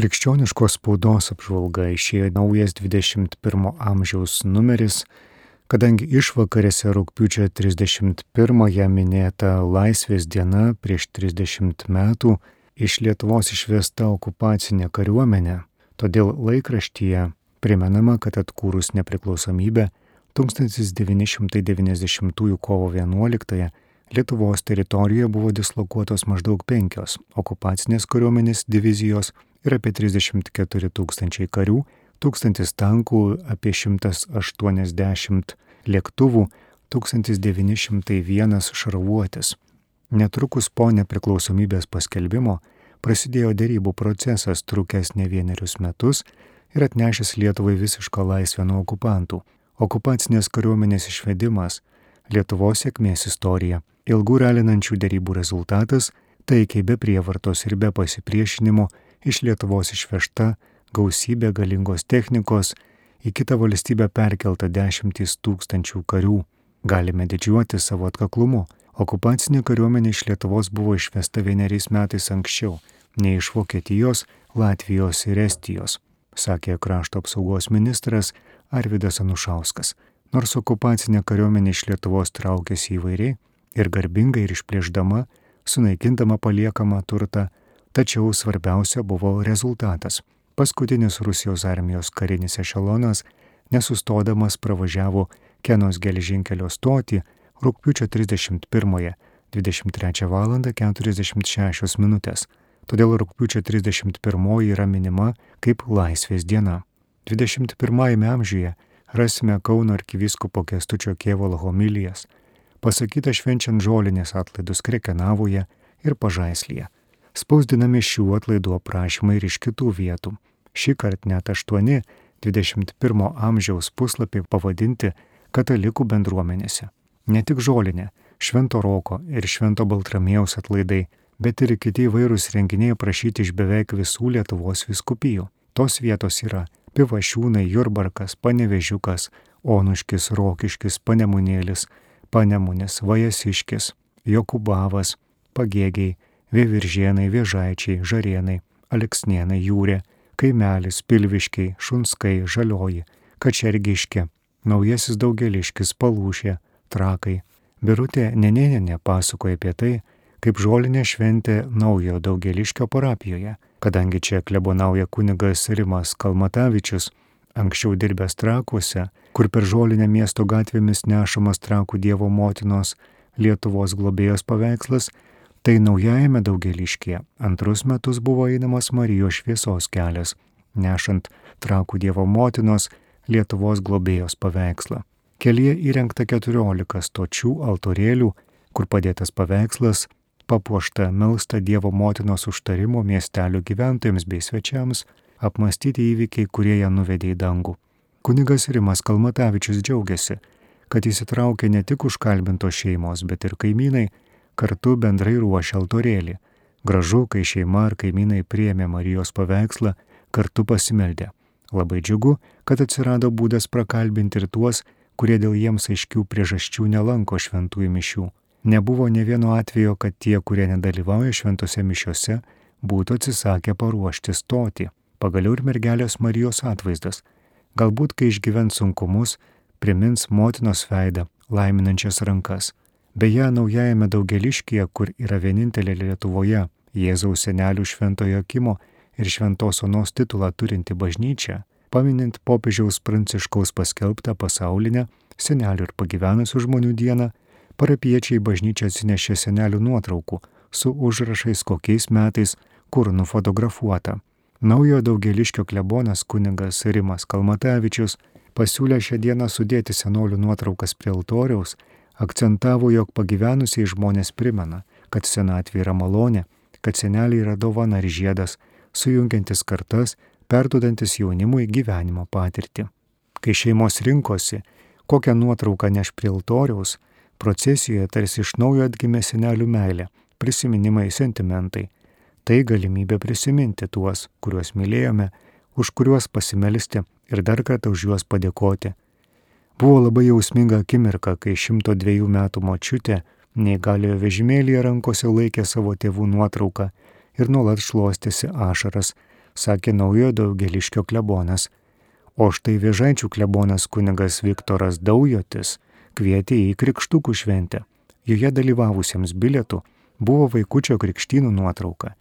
Krikščioniškos spaudos apžvalga išėjo naujas 21 amžiaus numeris, kadangi išvakarėse rūpiučio 31-ąją minėta Laisvės diena prieš 30 metų iš Lietuvos išvesta okupacinė kariuomenė, todėl laikraštyje primenama, kad atkūrus nepriklausomybę 1990 kovo 11 Lietuvos teritorijoje buvo dislokuotos maždaug penkios okupacinės kariuomenės divizijos ir apie 34 tūkstančiai karių, tūkstantis tankų, apie 180 lėktuvų, 1901 šarvuotis. Netrukus po nepriklausomybės paskelbimo prasidėjo dėrybų procesas trukęs ne vienerius metus ir atnešęs Lietuvai visišką laisvę nuo okupantų. Okupacinės kariuomenės išvedimas, Lietuvos sėkmės istorija, ilgų relinančių dėrybų rezultatas, taikiai be prievartos ir be pasipriešinimo iš Lietuvos išvežta gausybė galingos technikos, į kitą valstybę perkelta dešimtys tūkstančių karių. Galime didžiuoti savo atkaklumu. Okupacinė kariuomenė iš Lietuvos buvo išvesta vieneriais metais anksčiau nei iš Vokietijos, Latvijos ir Estijos, sakė krašto apsaugos ministras Arvidas Anušauskas. Nors okupacinė kariuomenė iš Lietuvos traukėsi įvairiai ir garbingai ir išplėždama, sunaikindama paliekamą turtą, Tačiau svarbiausia buvo rezultatas. Paskutinis Rusijos armijos karinis ešelonas nesustodamas pravažiavo Kenos geležinkelio stotį rūpiučio 31-23 val. 46 min. Todėl rūpiučio 31 yra minima kaip Laisvės diena. 21 amžiuje rasime Kauno arkivyskupo Kestučio Kievalo homilijas, pasakyta švenčiant žolinės atlaidus Krekenavoje ir Pažaislyje spausdinami šių atlaidų aprašymai ir iš kitų vietų. Šį kartą net aštuoni 21 amžiaus puslapiai pavadinti katalikų bendruomenėse. Ne tik žolinė, Švento Roko ir Švento Baltramėjaus atlaidai, bet ir kiti įvairūs renginiai aprašyti iš beveik visų Lietuvos viskupijų. Tos vietos yra Pivašiūnai, Jurbarkas, Panevežiukas, Onuškis, Rokiškis, Panemunėlis, Panemunis, Vajasiškis, Jokubavas, Pagėgiai, Vėviržienai, Vėžaičiai, Žarienai, Aleksnienai, Jūrė, Kaimelis, Pilviškiai, Šunskai, Žalioji, Kačergiškė, Naujasis Daugeliškis, Palūšė, Trakai. Birutė Nenėnė pasakoja apie tai, kaip žolinė šventė naujo Daugeliškio parapijoje, kadangi čia klebonauja kunigas Rimas Kalmatavičius, anksčiau dirbęs trakuose, kur per žolinę miesto gatvėmis nešamas trakų Dievo motinos Lietuvos globėjos paveikslas, Tai naujajame daugeliškėje antrus metus buvo einamas Marijos šviesos kelias, nešant trakų Dievo motinos Lietuvos globėjos paveikslą. Kelyje įrengta 14 stočių altorėlių, kur padėtas paveikslas, papuošta melsta Dievo motinos užtarimo miestelio gyventojams bei svečiams, apmastyti įvykiai, kurie ją nuvedė į dangų. Kunigas Rimas Kalmatavičius džiaugiasi, kad įsitraukė ne tik užkalbintos šeimos, bet ir kaimynai, kartu bendrai ruošia altorėlį. Gražu, kai šeima ar kaimynai priemė Marijos paveikslą, kartu pasimeldė. Labai džiugu, kad atsirado būdas prakalbinti ir tuos, kurie dėl jiems aiškių priežasčių nelanko šventųjų mišių. Nebuvo ne vieno atvejo, kad tie, kurie nedalyvauja šventose mišiuose, būtų atsisakę paruošti stoti. Pagaliau ir mergelės Marijos atvaizdas. Galbūt, kai išgyvens sunkumus, primins motinos veidą, laiminančias rankas. Beje, naujajame daugeliškyje, kur yra vienintelė Lietuvoje Jėzaus senelių šventojo Kimo ir šventos onos titulą turinti bažnyčia, paminint popiežiaus pranciškaus paskelbtą pasaulinę senelių ir pagyvenusių žmonių dieną, parapiečiai bažnyčia atsinešė senelių nuotraukų su užrašais kokiais metais, kur nufotografuota. Naujo daugeliškio klebonas kuningas Rimas Kalmatavičius pasiūlė šią dieną sudėti senolių nuotraukas prie altoriaus akcentavo, jog pagyvenusiai žmonės primena, kad senatvė yra malonė, kad seneliai yra dovana ir žiedas, sujungiantis kartas, perduodantis jaunimui gyvenimo patirtį. Kai šeimos rinkosi, kokią nuotrauką neš prie altoriaus, procesijoje tarsi iš naujo atgimė senelių meilė, prisiminimai, sentimentai. Tai galimybė prisiminti tuos, kuriuos mylėjome, už kuriuos pasimelisti ir dar kartą už juos padėkoti Buvo labai jausminga akimirka, kai 102 metų močiutė neįgaliojo vežimėlėje rankose laikė savo tėvų nuotrauką ir nuolat šluostėsi ašaras, sakė naujo daugeliškio klebonas. O štai viežaičių klebonas kunigas Viktoras Daujotis kvietė į krikštukų šventę. Joje dalyvavusiems bilietų buvo vaikučio krikštynų nuotrauka.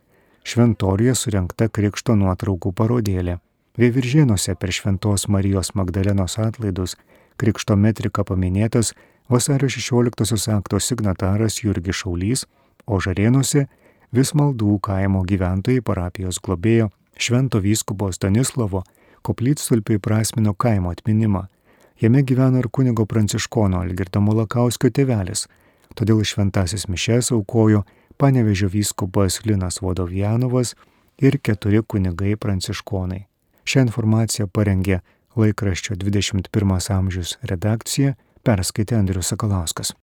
Šventorijoje surinkta krikšto nuotraukų parodėlė. Vėviržėnuose per Šventos Marijos Magdalenos atlaidus krikšto metrika paminėtas vasario 16 akto signataras Jurgis Šaulys, o Žarėnuose vis maldų kaimo gyventojai parapijos globėjo Švento vyskupo Stanislavo koplytstulpiai prasmino kaimo atminimą. Jame gyveno ir kunigo pranciškono Algirdo Molakauskio tėvelis, todėl šventasis mišes aukojo Panevežio vyskupas Linas Vodovjanovas ir keturi kunigai pranciškonai. Šią informaciją parengė laikraščio 21 amžius redakcija, perskaitė Andrius Sakalauskas.